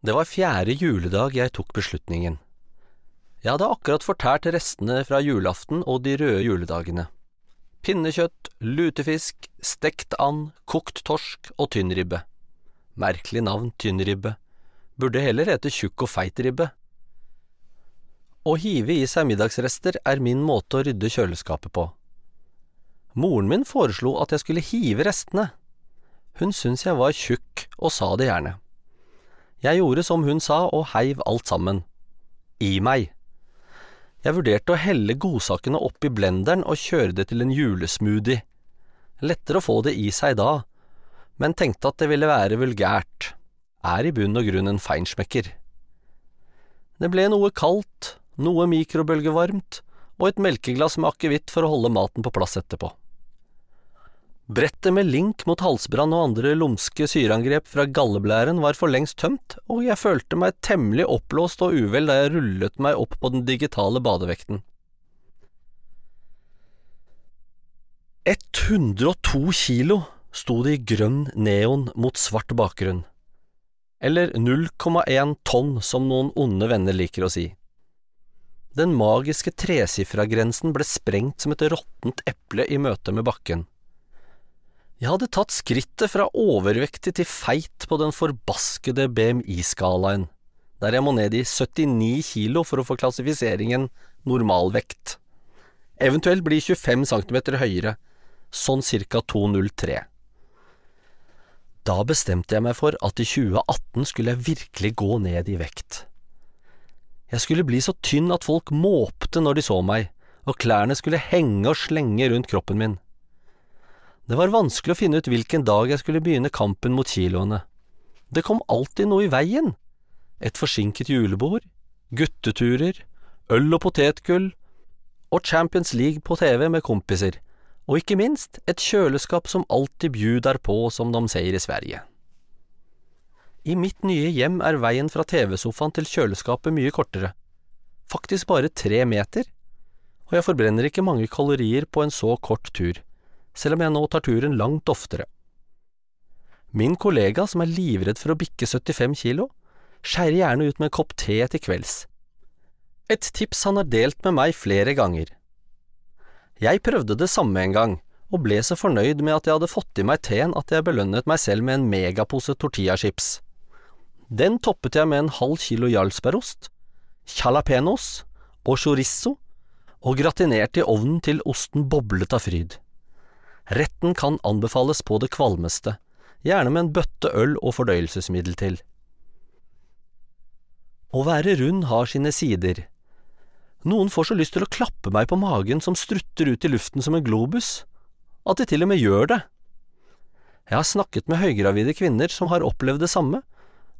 Det var fjerde juledag jeg tok beslutningen. Jeg hadde akkurat fortært restene fra julaften og de røde juledagene. Pinnekjøtt, lutefisk, stekt and, kokt torsk og tynnribbe. Merkelig navn, tynnribbe. Burde heller hete tjukk og feit ribbe. Å hive i seg middagsrester er min måte å rydde kjøleskapet på. Moren min foreslo at jeg skulle hive restene. Hun syntes jeg var tjukk og sa det gjerne. Jeg gjorde som hun sa og heiv alt sammen. I meg. Jeg vurderte å helle godsakene opp i blenderen og kjøre det til en julesmoothie. Lettere å få det i seg da, men tenkte at det ville være vulgært. Er i bunn og grunn en feinschmecker. Det ble noe kaldt, noe mikrobølgevarmt og et melkeglass med akevitt for å holde maten på plass etterpå. Brettet med link mot halsbrann og andre lumske syreangrep fra galleblæren var for lengst tømt, og jeg følte meg temmelig oppblåst og uvel da jeg rullet meg opp på den digitale badevekten. 102 kilo sto det i grønn neon mot svart bakgrunn. Eller 0,1 tonn, som noen onde venner liker å si. Den magiske tresifra grensen ble sprengt som et råttent eple i møte med bakken. Jeg hadde tatt skrittet fra overvektig til feit på den forbaskede BMI-skalaen, der jeg må ned i 79 kilo for å få klassifiseringen normalvekt. Eventuelt bli 25 cm høyere, sånn cirka 203. Da bestemte jeg meg for at i 2018 skulle jeg virkelig gå ned i vekt. Jeg skulle bli så tynn at folk måpte når de så meg, og klærne skulle henge og slenge rundt kroppen min. Det var vanskelig å finne ut hvilken dag jeg skulle begynne kampen mot kiloene. Det kom alltid noe i veien. Et forsinket julebord, gutteturer, øl og potetgull, og Champions League på TV med kompiser, og ikke minst et kjøleskap som alltid bjuder på, som de sier i Sverige. I mitt nye hjem er veien fra TV-sofaen til kjøleskapet mye kortere, faktisk bare tre meter, og jeg forbrenner ikke mange kalorier på en så kort tur selv om jeg nå tar turen langt oftere. Min kollega, som er livredd for å bikke 75 kilo, skeier gjerne ut med en kopp te til kvelds. Et tips han har delt med meg flere ganger. Jeg prøvde det samme en gang, og ble så fornøyd med at jeg hadde fått i meg teen at jeg belønnet meg selv med en megapose tortillachips. Den toppet jeg med en halv kilo jarlsbergost, jalapeños og chorizo, og gratinerte i ovnen til osten boblet av fryd. Retten kan anbefales på det kvalmeste, gjerne med en bøtte øl og fordøyelsesmiddel til. Å være rund har sine sider. Noen får så lyst til å klappe meg på magen som strutter ut i luften som en globus, at de til og med gjør det. Jeg har snakket med høygravide kvinner som har opplevd det samme,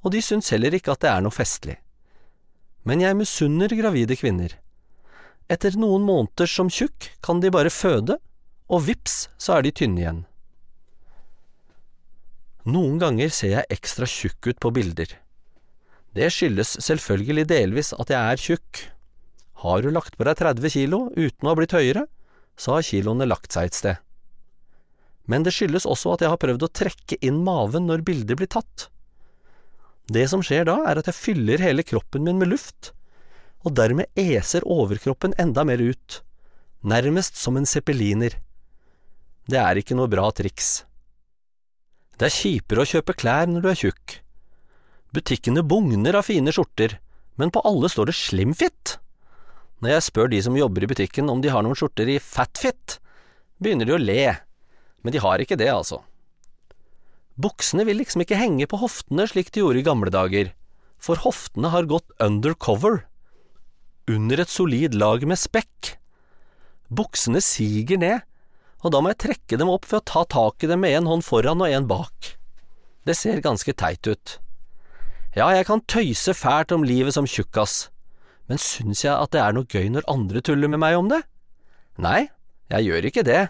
og de syns heller ikke at det er noe festlig. Men jeg misunner gravide kvinner. Etter noen måneder som tjukk kan de bare føde og vips, så er de tynne igjen. Noen ganger ser jeg ekstra tjukk ut på bilder. Det skyldes selvfølgelig delvis at jeg er tjukk. Har du lagt på deg 30 kilo uten å ha blitt høyere, så har kiloene lagt seg et sted. Men det skyldes også at jeg har prøvd å trekke inn maven når bildet blir tatt. Det som skjer da, er at jeg fyller hele kroppen min med luft, og dermed eser overkroppen enda mer ut, nærmest som en zeppeliner. Det er ikke noe bra triks. Det er kjipere å kjøpe klær når du er tjukk. Butikkene bugner av fine skjorter, men på alle står det slimfit. Når jeg spør de som jobber i butikken om de har noen skjorter i fatfit, begynner de å le, men de har ikke det, altså. Buksene vil liksom ikke henge på hoftene slik de gjorde i gamle dager, for hoftene har gått undercover, under et solid lag med spekk. Buksene siger ned, og da må jeg trekke dem opp ved å ta tak i dem med en hånd foran og en bak. Det ser ganske teit ut. Ja, jeg kan tøyse fælt om livet som tjukkas, men syns jeg at det er noe gøy når andre tuller med meg om det? Nei, jeg gjør ikke det,